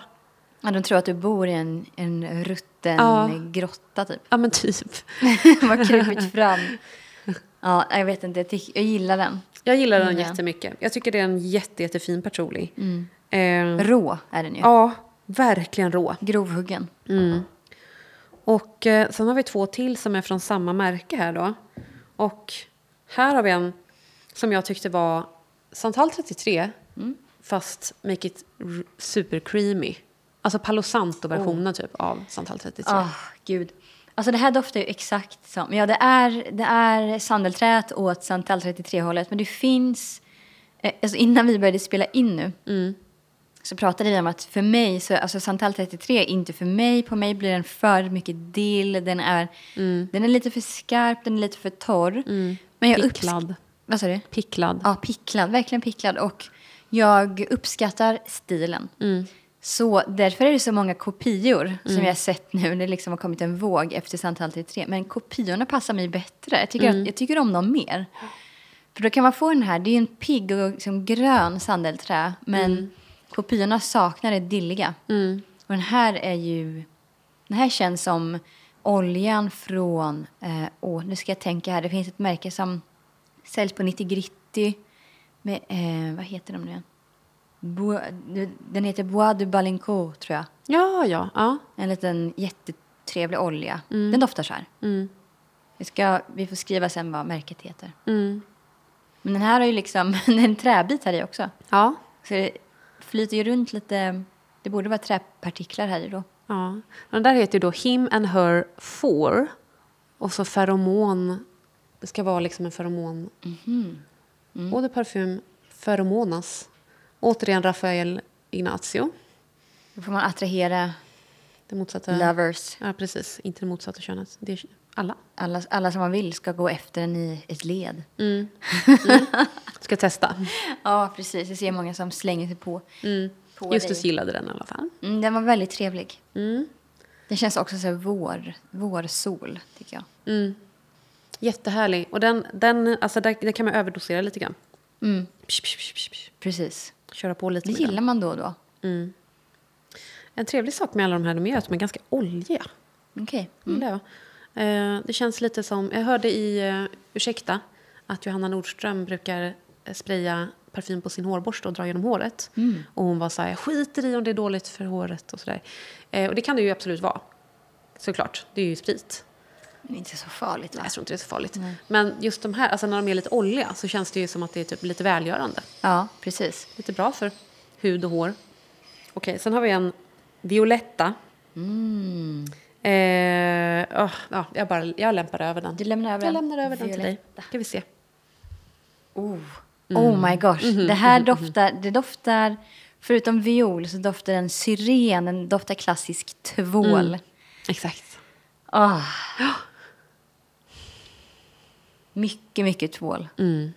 Speaker 1: Ja, de tror att du bor i en, en rutten
Speaker 2: Ja.
Speaker 1: grotta typ.
Speaker 2: Ja, men typ.
Speaker 1: Har krupit fram. Ja, jag vet inte. Jag, tyck, jag gillar den.
Speaker 2: Jag gillar den
Speaker 1: Mm.
Speaker 2: jättemycket. Jag tycker det är en jätte, jättefin patchouli. Eh,
Speaker 1: Rå är den ju.
Speaker 2: ja, verkligen rå.
Speaker 1: Grovhuggen.
Speaker 2: Och eh, sen har vi två till som är från samma märke här då. Och här har vi en som jag tyckte var Santal 33 fast make it super creamy. Alltså Palo Santo-versionen typ av Santal 33.
Speaker 1: Ah, gud. Alltså det här doftar ju exakt som... Ja, det är, det är sandelträet åt Santal 33-hållet. Men det finns... Eh, alltså innan vi började spela in nu så pratade vi om att för mig, så, alltså Santal 33 är inte för mig. På mig blir den för mycket dill. Den är, den är lite för skarp, den är lite för torr. Men jag
Speaker 2: Picklad.
Speaker 1: Vad sa du?
Speaker 2: Picklad.
Speaker 1: Ja, picklad. Verkligen picklad. Och jag uppskattar stilen. Så därför är det så många kopior som jag har sett nu. Det liksom har kommit en våg efter Santal 33. Men kopiorna passar mig bättre. Jag tycker, att, jag tycker om dem mer. För då kan man få den här, det är ju en pigg och liksom grön sandelträ. Men kopiorna saknar det dilliga. Och den här är ju, den här känns som oljan från, eh, åh, nu ska jag tänka här, det finns ett märke som säljs på 90 Gritty. Med, eh, vad heter de nu igen? Bo, den heter Bois de Balincourt, tror jag.
Speaker 2: Ja, ja. ja.
Speaker 1: En liten jättetrevlig olja. Den doftar så här. Vi, ska, vi får skriva sen vad märket heter.
Speaker 2: Mm.
Speaker 1: Men den här har ju liksom en träbit här i också.
Speaker 2: Ja.
Speaker 1: Så det flyter ju runt lite, det borde vara träpartiklar här i då.
Speaker 2: ja. Den där heter ju då Him and Her 4. Och så feromon. Det ska vara liksom en feromon. Eau de parfum Feromonas. Återigen Rafael Ignacio.
Speaker 1: Då får man attrahera
Speaker 2: Det motsatta.
Speaker 1: lovers.
Speaker 2: Ja, precis. Inte det motsatta könet. Det alla.
Speaker 1: Alla, alla som man vill ska gå efter en i ett led.
Speaker 2: Ska testa.
Speaker 1: Ja, precis. Jag ser många som slänger sig på. på
Speaker 2: Justus gillade den i alla fall.
Speaker 1: Mm, den var väldigt trevlig.
Speaker 2: Mm.
Speaker 1: Den känns också så här vår, vårsol, tycker jag.
Speaker 2: Mm. Jättehärlig. Och den, den, alltså där, där kan man överdosera lite grann.
Speaker 1: Mm,
Speaker 2: Psh, psh, psh,
Speaker 1: precis.
Speaker 2: Köra på lite
Speaker 1: Det gillar
Speaker 2: den.
Speaker 1: man då och då.
Speaker 2: En trevlig sak med alla de här, de är att de är ganska oljiga.
Speaker 1: Okej.
Speaker 2: Mm. Det. Eh, det känns lite som, jag hörde i uh, Ursäkta att Johanna Nordström brukar eh, spraya parfym på sin hårborste och dra genom håret. Och hon var så här, jag skiter i om det är dåligt för håret och sådär. Eh, och det kan det ju absolut vara. Såklart, det är ju sprit.
Speaker 1: Det är inte så farligt, va?
Speaker 2: Jag tror inte det är så farligt. Men just de här, alltså när de är lite oljiga så känns det ju som att det är typ lite välgörande.
Speaker 1: Ja, precis.
Speaker 2: Lite bra för hud och hår. Okej, sen har vi en Violetta. Eh, åh, ja, jag, bara, jag lämpar över den.
Speaker 1: Du lämnar över
Speaker 2: jag
Speaker 1: den.
Speaker 2: lämnar över den till dig. Ska vi se.
Speaker 1: Oh, oh my gosh. Det här doftar, det doftar, förutom viol så doftar den syren, den doftar klassisk tvål.
Speaker 2: Exakt.
Speaker 1: Ah. Mycket, mycket tvål.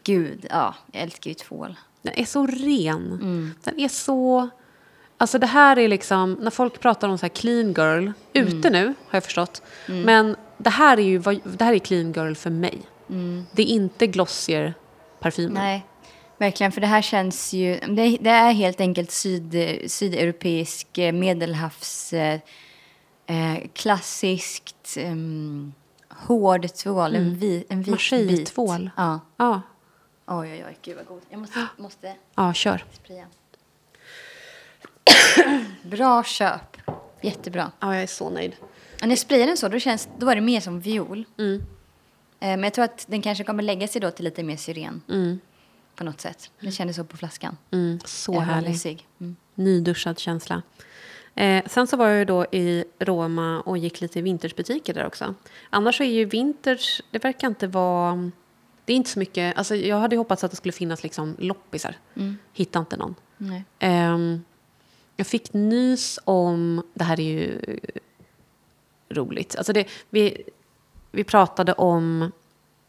Speaker 1: Gud, ja, jag älskar ju tvål.
Speaker 2: Den är så ren. Den är så... Alltså det här är liksom, när folk pratar om så här clean girl, ute nu har jag förstått. Men det här är ju det här är clean girl för mig. Det är inte glossier parfymer.
Speaker 1: Nej, verkligen. För det här känns ju... Det, det är helt enkelt syd, sydeuropeisk eh, medelhavs... Eh, eh, klassiskt eh, hård tvål. En, vi, en vit.
Speaker 2: Marseille-tvål.
Speaker 1: Ja.
Speaker 2: Ja,
Speaker 1: Oj, oj, oj. Gud vad god. Jag måste, måste
Speaker 2: ja kör.
Speaker 1: spraya. Bra köp. Jättebra.
Speaker 2: Ja, jag är så nöjd.
Speaker 1: Och när sprayar den så, då, känns, då är det mer som viol.
Speaker 2: Mm.
Speaker 1: Eh, men jag tror att den kanske kommer lägga sig då till lite mer syren.
Speaker 2: Mm.
Speaker 1: På något sätt. Det kändes så på flaskan.
Speaker 2: Mm, så härlig.
Speaker 1: Mm.
Speaker 2: Nyduschad känsla. Eh, sen så var jag ju då i Roma och gick lite i vintagebutiker där också. Annars så är ju vintage, det verkar inte vara... Det är inte så mycket, alltså jag hade hoppats att det skulle finnas liksom loppisar. Hittade inte någon.
Speaker 1: Nej.
Speaker 2: Jag fick nys om, det här är ju roligt, alltså det, vi, vi pratade om,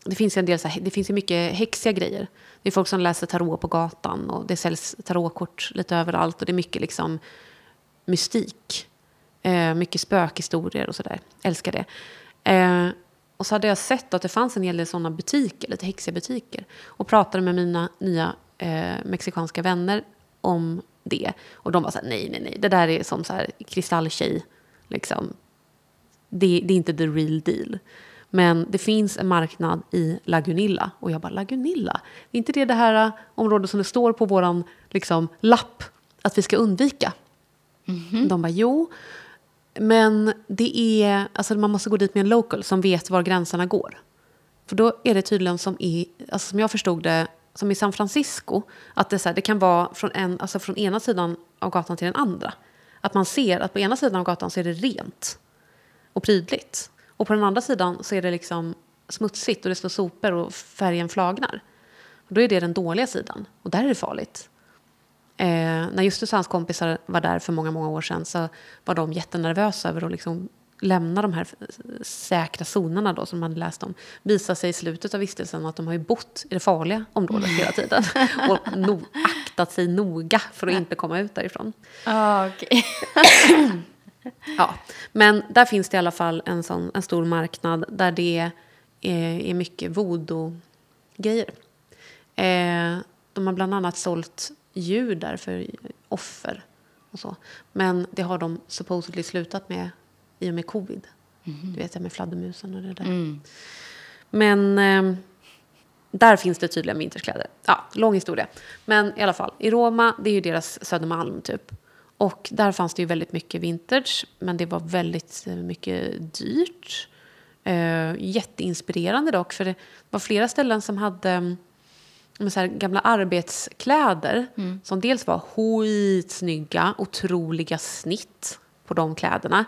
Speaker 2: det finns ju en del så här, det finns ju mycket häxiga grejer. Det är folk som läser tarot på gatan och det säljs tarotkort lite överallt och det är mycket liksom mystik. Eh, mycket spökhistorier och sådär. Älskar det. Eh, och så hade jag sett att det fanns en hel del sådana butiker, lite häxiga butiker. Och pratade med mina nya eh, mexikanska vänner om det. Och de var så här, nej, nej, nej, det där är som så här kristalltjej, liksom. Det, det är inte the real deal. Men det finns en marknad i Lagunilla. Och jag bara, Lagunilla? Är inte det det här äh, området som det står på våran liksom, lapp att vi ska undvika? De bara, jo. Men det är, alltså man måste gå dit med en local som vet var gränserna går. För då är det tydligen som i, alltså som jag förstod det, som i San Francisco, att det, så här, det kan vara från, en, alltså från ena sidan av gatan till den andra. Att man ser att på ena sidan av gatan så är det rent och prydligt. Och på den andra sidan så är det liksom smutsigt och det står sopor och färgen flagnar. Och då är det den dåliga sidan och där är det farligt. Eh, när Justus och hans kompisar var där för många, många år sedan så var de jättenervösa över att liksom lämna de här säkra zonerna då som hade läst om. Visade sig i slutet av vistelsen att de har ju bott i det farliga området hela tiden. och no aktat sig noga för att inte komma ut därifrån.
Speaker 1: Ah, okay.
Speaker 2: Ja, men där finns det i alla fall en, sån, en stor marknad där det är, är mycket voodoo-grejer. Eh, de har bland annat sålt djur där för offer och så. Men det har de supposedly slutat med i och med covid. Mm. Du vet, med fladdermusen och det där. Mm. Men eh, där finns det tydligen vinterskläder. Ja, lång historia. Men i alla fall, i Roma, det är ju deras Södermalm typ. Och där fanns det ju väldigt mycket vintage, men det var väldigt eh, mycket dyrt. Uh, jätteinspirerande dock, för det var flera ställen som hade mm, med så gamla arbetskläder mm. som dels var skitsnygga, otroliga snitt på de kläderna.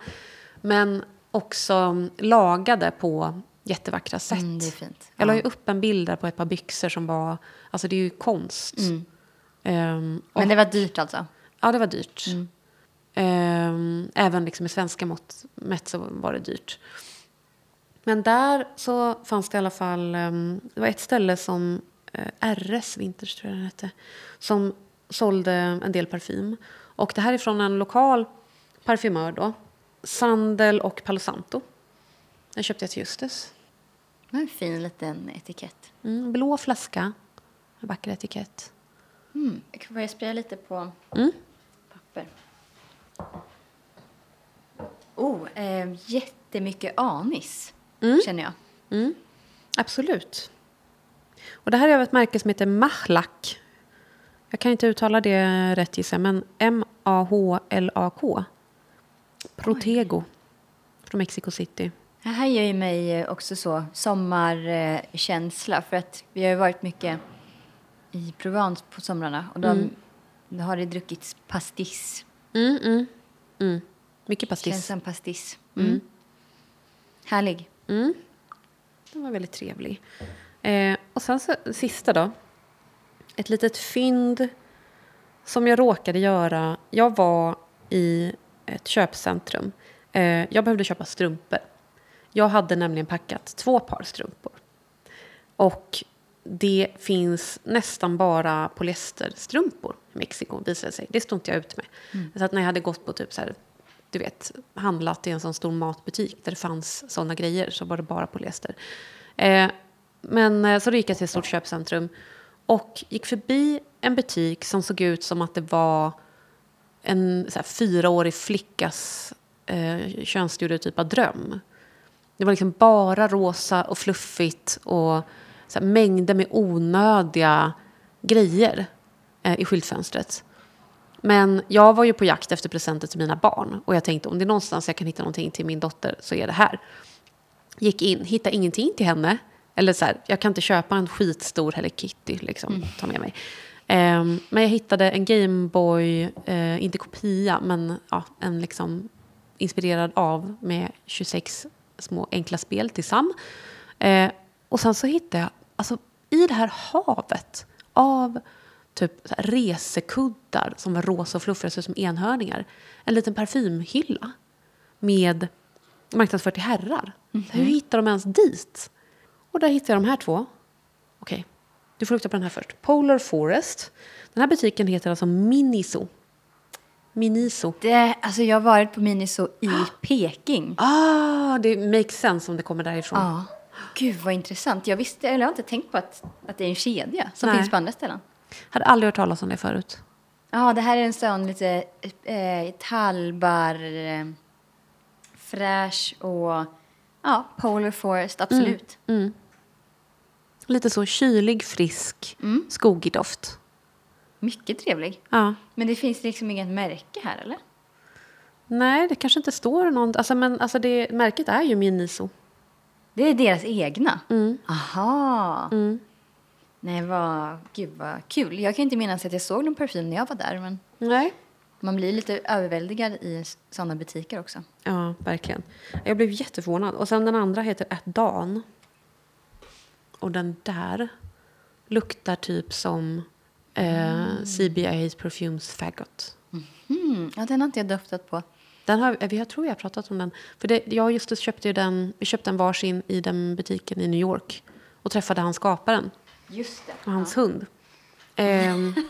Speaker 2: Men också mm, lagade på jättevackra sätt. Mm,
Speaker 1: det är fint.
Speaker 2: Jag la ju upp en bild där på ett par byxor som var, alltså det är ju konst.
Speaker 1: Mm. Um, Men det var dyrt alltså?
Speaker 2: Ja, det var dyrt. Mm. Um, även liksom i svenska mått mätt så var det dyrt. Men där så fanns det i alla fall, um, det var ett ställe som uh, eh, RS Winters tror jag den hette, som sålde en del parfym. Och det här är från en lokal parfymör då, Sandel och Palo Santo. Den köpte jag till Justus.
Speaker 1: En fin liten etikett.
Speaker 2: Mm, blå flaska, en vacker etikett.
Speaker 1: Mm. Jag spraya lite på mm. papper? Oh, eh, jättemycket anis, mm. känner jag.
Speaker 2: Mm. Absolut. Och det här är av ett märke som heter Mahlak. Jag kan inte uttala det rätt gissar men M-A-H-L-A-K. Protego. Från Mexico City.
Speaker 1: Det här ger ju mig också så sommarkänsla för att vi har ju varit mycket i Provence på somrarna och de, mm. då har det druckits pastis.
Speaker 2: Mm, mm, mm. Mycket pastis.
Speaker 1: Känns som pastis. Mm. mm. Härlig.
Speaker 2: Mm. Den var väldigt trevlig. Eh, och sen så, sista då. Ett litet fynd som jag råkade göra. Jag var i ett köpcentrum. Eh, jag behövde köpa strumpor. Jag hade nämligen packat två par strumpor. Och det finns nästan bara polyesterstrumpor i Mexiko, visade sig. Det stod inte jag ut med. Mm. Så att när jag hade gått på typ så här, du vet, handlat i en sån stor matbutik där det fanns såna grejer så var det bara polyester. Eh, men eh, så gick jag till ett stort köpcentrum och gick förbi en butik som såg ut som att det var en så här, fyraårig flickas eh, könsstereotypa dröm. Det var liksom bara rosa och fluffigt och så här, mängder med onödiga grejer eh, i skyltfönstret. Men jag var ju på jakt efter presenter till mina barn och jag tänkte om det är någonstans jag kan hitta någonting till min dotter så är det här. Gick in, hittade ingenting till henne. Eller så här, jag kan inte köpa en skitstor Hello Kitty liksom, mm. ta med mig. Um, men jag hittade en Gameboy, uh, inte kopia, men ja, en liksom inspirerad av med 26 små enkla spel till Sam. Uh, och sen så hittade jag, alltså i det här havet av typ resekuddar som var rosa och fluffiga, som enhörningar. En liten parfymhylla med marknadsfört till herrar. Mm -hmm. Hur hittar de ens dit? Och där hittade jag de här två. Okej. Du får lukta på den här först. Polar Forest. Den här butiken heter alltså Miniso. Miniso.
Speaker 1: Det, alltså jag har varit på Miniso i Peking.
Speaker 2: Ah, det makes sense om det kommer därifrån.
Speaker 1: Ah. Gud vad intressant. Jag visste, eller jag har inte tänkt på att, att det är en kedja som Nej. finns på andra ställen.
Speaker 2: Hade aldrig hört talas om det förut.
Speaker 1: Ja, det här är en sån lite eh, tallbar, eh, fräsch och ja, Polar Forest, absolut.
Speaker 2: Mm. Lite så kylig, frisk,
Speaker 1: Mm.
Speaker 2: skogig doft.
Speaker 1: Mycket trevlig.
Speaker 2: Ja.
Speaker 1: Men det finns liksom inget märke här, eller?
Speaker 2: Nej, det kanske inte står någon... Alltså, men alltså det, märket är ju Miniso.
Speaker 1: Det är deras egna?
Speaker 2: Mm.
Speaker 1: Aha! Nej, vad, gud vad kul. Jag kan inte minnas att jag såg någon parfym när jag var där, men
Speaker 2: Nej.
Speaker 1: man blir lite överväldigad i sådana butiker också.
Speaker 2: Ja, verkligen. Jag blev jätteförvånad. Och sen den andra heter At Dawn. Och den där luktar typ som eh, CBI's Perfumes Faggot.
Speaker 1: Mm, ja, den har inte jag doftat på.
Speaker 2: Den har, eh, jag tror jag har pratat om den. För det, jag och Justus köpte den, vi köpte den varsin i den butiken i New York. Och träffade han skaparen
Speaker 1: Just det.
Speaker 2: och hans hund. Ehm,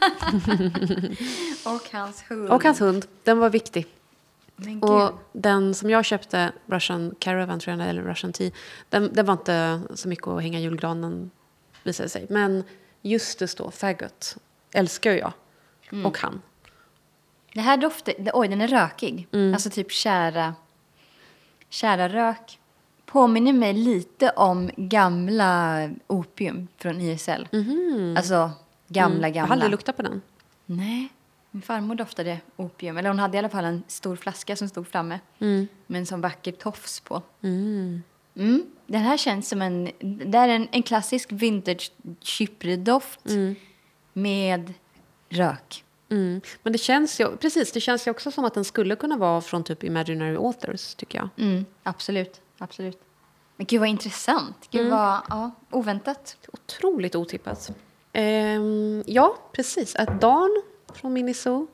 Speaker 1: Och hans hund.
Speaker 2: och hans hund, den var viktig. Och den som jag köpte, Russian Caravan tror jag, eller Russian Tea, den, den var inte så mycket att hänga julgranen visade det sig. Men Justus då, Faggot, älskar jag. Och han.
Speaker 1: Det här doftar... det- Oj, den är rökig. Alltså typ kära... Kära rök. Påminner mig lite om gamla opium från ISL. Alltså gamla,
Speaker 2: Jag
Speaker 1: gamla.
Speaker 2: har aldrig luktat på den.
Speaker 1: Nej. Min farmor doftade opium. Eller hon hade i alla fall en stor flaska som stod framme. Med en sån vacker tofs på. Mm. Den här känns som en... Det är en, en klassisk vintage chypredoft med rök.
Speaker 2: Mm. Men det känns ju, precis, det känns ju också som att den skulle kunna vara från typ Imaginary Authors, tycker jag.
Speaker 1: Mm, absolut, absolut. Men gud vad intressant. Gud vad ja, oväntat.
Speaker 2: Otroligt otippat. Ehm, ja, precis. Att Dawn från Miniso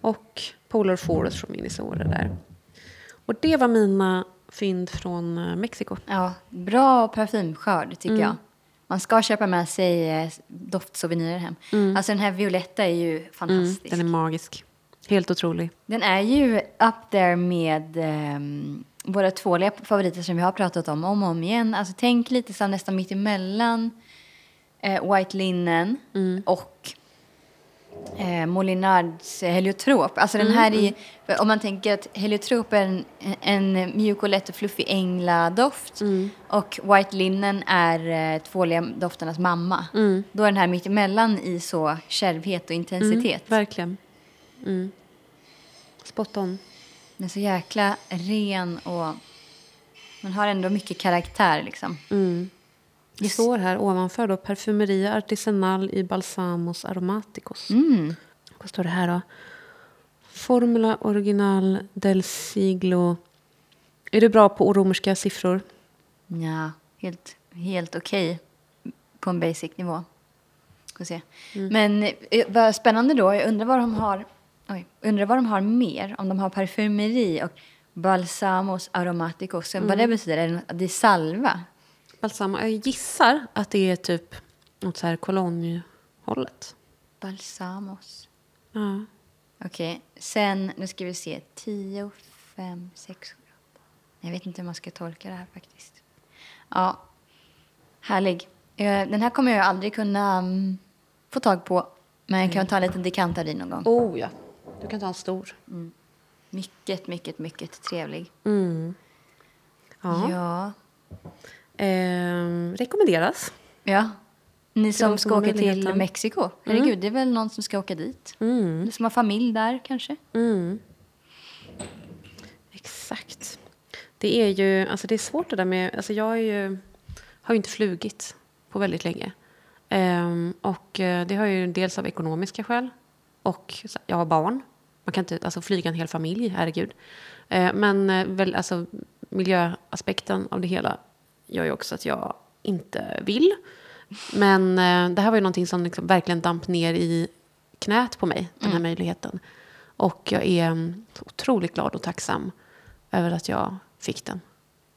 Speaker 2: och Polar Forest från Miniso det där. Och det var mina fynd från eh, Mexiko.
Speaker 1: Ja, bra parfymskörd tycker jag. Man ska köpa med sig eh, doftsouvenirer hem. Alltså den här violetta är ju fantastisk.
Speaker 2: Den är magisk. Helt otrolig.
Speaker 1: Den är ju up there med ehm, våra tvåliga favoriter som vi har pratat om om och om igen. Alltså tänk lite som nästan mitt emellan eh, White Linen och eh, Molinards Heliotrop. Alltså den här är, om man tänker att Heliotrop är en, en mjuk och lätt och fluffig ängladoft och White Linen är eh, tvåliga dofternas mamma. Då är den här mitt emellan i så kärvhet och intensitet.
Speaker 2: Verkligen. Mm. Spot on.
Speaker 1: Den är så jäkla ren och man har ändå mycket karaktär liksom.
Speaker 2: Det står här ovanför då Parfumeria Artisanal i Balsamos Aromaticos.
Speaker 1: Mm.
Speaker 2: Vad står det här då? Formula Original del Siglo. Är du bra på romerska siffror?
Speaker 1: Ja, helt, helt okej på en basic nivå. Ska se. Men eh, vad spännande då. Jag undrar vad de har, oj, undrar vad de har mer. Om de har parfymeri och balsamos aromaticos. Vad det betyder? Är det, det är salva?
Speaker 2: Balsamo. Jag gissar att det är typ något så här kolonjhållet.
Speaker 1: Balsamos.
Speaker 2: Ja.
Speaker 1: Okej, sen, nu ska vi se. 10, 5, 6, 7, 8. Jag vet inte hur man ska tolka det här faktiskt. Ja, härlig. Eh, Den här kommer jag aldrig kunna mm, få tag på. Men jag kan ta en liten dekantar i någon gång.
Speaker 2: Oh ja. Du kan ta en stor.
Speaker 1: Mycket, mycket, mycket trevlig.
Speaker 2: Mm. Ja.
Speaker 1: Ja.
Speaker 2: Ehm, rekommenderas.
Speaker 1: ja. Ni som ska åka till. Mexiko. Herregud, det är väl någon som ska åka dit.
Speaker 2: Mm.
Speaker 1: Som har familj där kanske.
Speaker 2: Mm. Exakt. Det är ju, alltså det är svårt det där med, alltså jag ju, har ju inte flugit på väldigt länge. Ehm, och eh, det har ju dels av ekonomiska skäl och jag har barn. Man kan inte alltså, flyga en hel familj, herregud. Eh, men eh, väl, alltså, miljöaspekten av det hela gör ju också att jag inte vill. Men eh, det här var ju någonting som liksom verkligen damp ner i knät på mig, den här möjligheten. Och jag är mm, otroligt glad och tacksam över att jag fick den.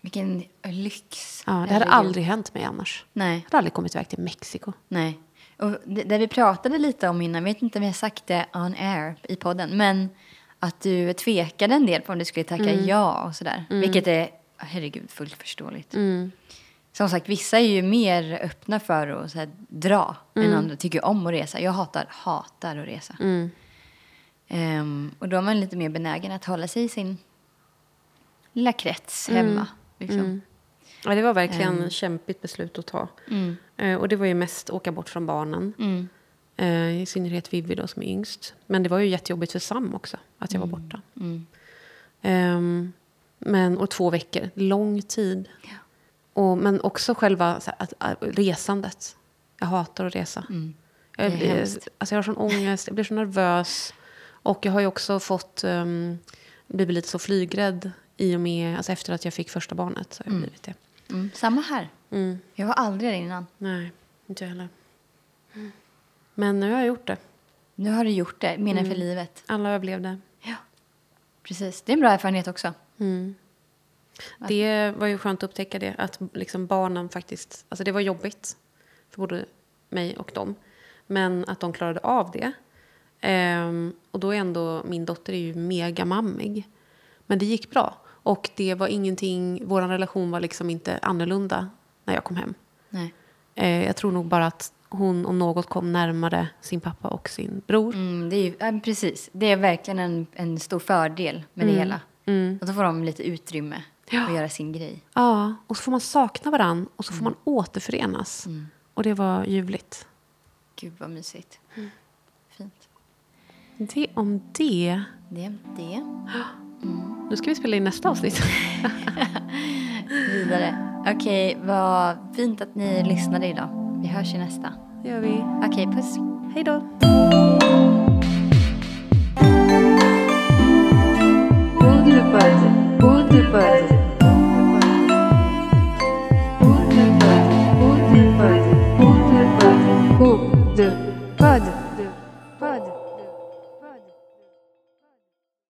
Speaker 1: Vilken lyx.
Speaker 2: Ja, det hade
Speaker 1: Herregud.
Speaker 2: aldrig hänt mig annars.
Speaker 1: Nej.
Speaker 2: Jag hade aldrig kommit iväg till Mexiko.
Speaker 1: Nej. Och det, det vi pratade lite om innan, jag vet inte om jag har sagt det on air i podden, men att du tvekade en del på om du skulle tacka ja och sådär. Vilket är, herregud, fullt förståeligt.
Speaker 2: Mm.
Speaker 1: Som sagt, vissa är ju mer öppna för att så här, dra än andra tycker om att resa. Jag hatar, hatar att resa.
Speaker 2: Mm.
Speaker 1: Ehm, och då är man lite mer benägen att hålla sig i sin lilla krets hemma. Liksom.
Speaker 2: Ja, det var verkligen ett kämpigt beslut att ta. Eh, och det var ju mest åka bort från barnen. Eh, I synnerhet Vivi då som är yngst. Men det var ju jättejobbigt för Sam också, att jag var borta. Ehm, men, och två veckor, lång tid. Och, men också själva här, att, att, resandet. Jag hatar att resa. Jag,
Speaker 1: Mm. Det är
Speaker 2: blir, alltså jag har sån ångest, jag blir så nervös. Och jag har ju också fått, um, blivit lite så flygrädd i och med, alltså efter att jag fick första barnet. Så har jag blivit det.
Speaker 1: Mm, samma här.
Speaker 2: Mm.
Speaker 1: Jag var aldrig där innan.
Speaker 2: Nej, inte jag heller. Men nu har jag gjort det.
Speaker 1: Nu har du gjort det,
Speaker 2: Mm.
Speaker 1: för livet.
Speaker 2: Alla överlevde.
Speaker 1: Ja, precis. Det är en bra erfarenhet också.
Speaker 2: Mm. Det var ju skönt att upptäcka det, att liksom barnen faktiskt... Alltså det var jobbigt för både mig och dem. Men att de klarade av det. Ehm, och då är ändå, min dotter är ju mega mammig. Men det gick bra. Och det var ingenting, vår relation var liksom inte annorlunda när jag kom hem.
Speaker 1: Nej.
Speaker 2: Eh, jag tror nog bara att hon om något kom närmare sin pappa och sin bror.
Speaker 1: Mm, det är ju, ja, precis. Det är verkligen en, en stor fördel med det hela.
Speaker 2: Mm.
Speaker 1: Och då får de lite utrymme
Speaker 2: Ja.
Speaker 1: att göra sin grej.
Speaker 2: Ja, och så får man sakna varann och så får man återförenas. Och det var ljuvligt.
Speaker 1: Gud vad mysigt.
Speaker 2: Mm.
Speaker 1: Fint.
Speaker 2: Det om det.
Speaker 1: Det är det.
Speaker 2: Nu ska vi spela in nästa avsnitt.
Speaker 1: Vidare. Okej, vad fint att ni lyssnade idag. Vi hörs i nästa.
Speaker 2: Det gör vi.
Speaker 1: Okej, puss.
Speaker 2: Hej då.
Speaker 3: Bud, the Bud.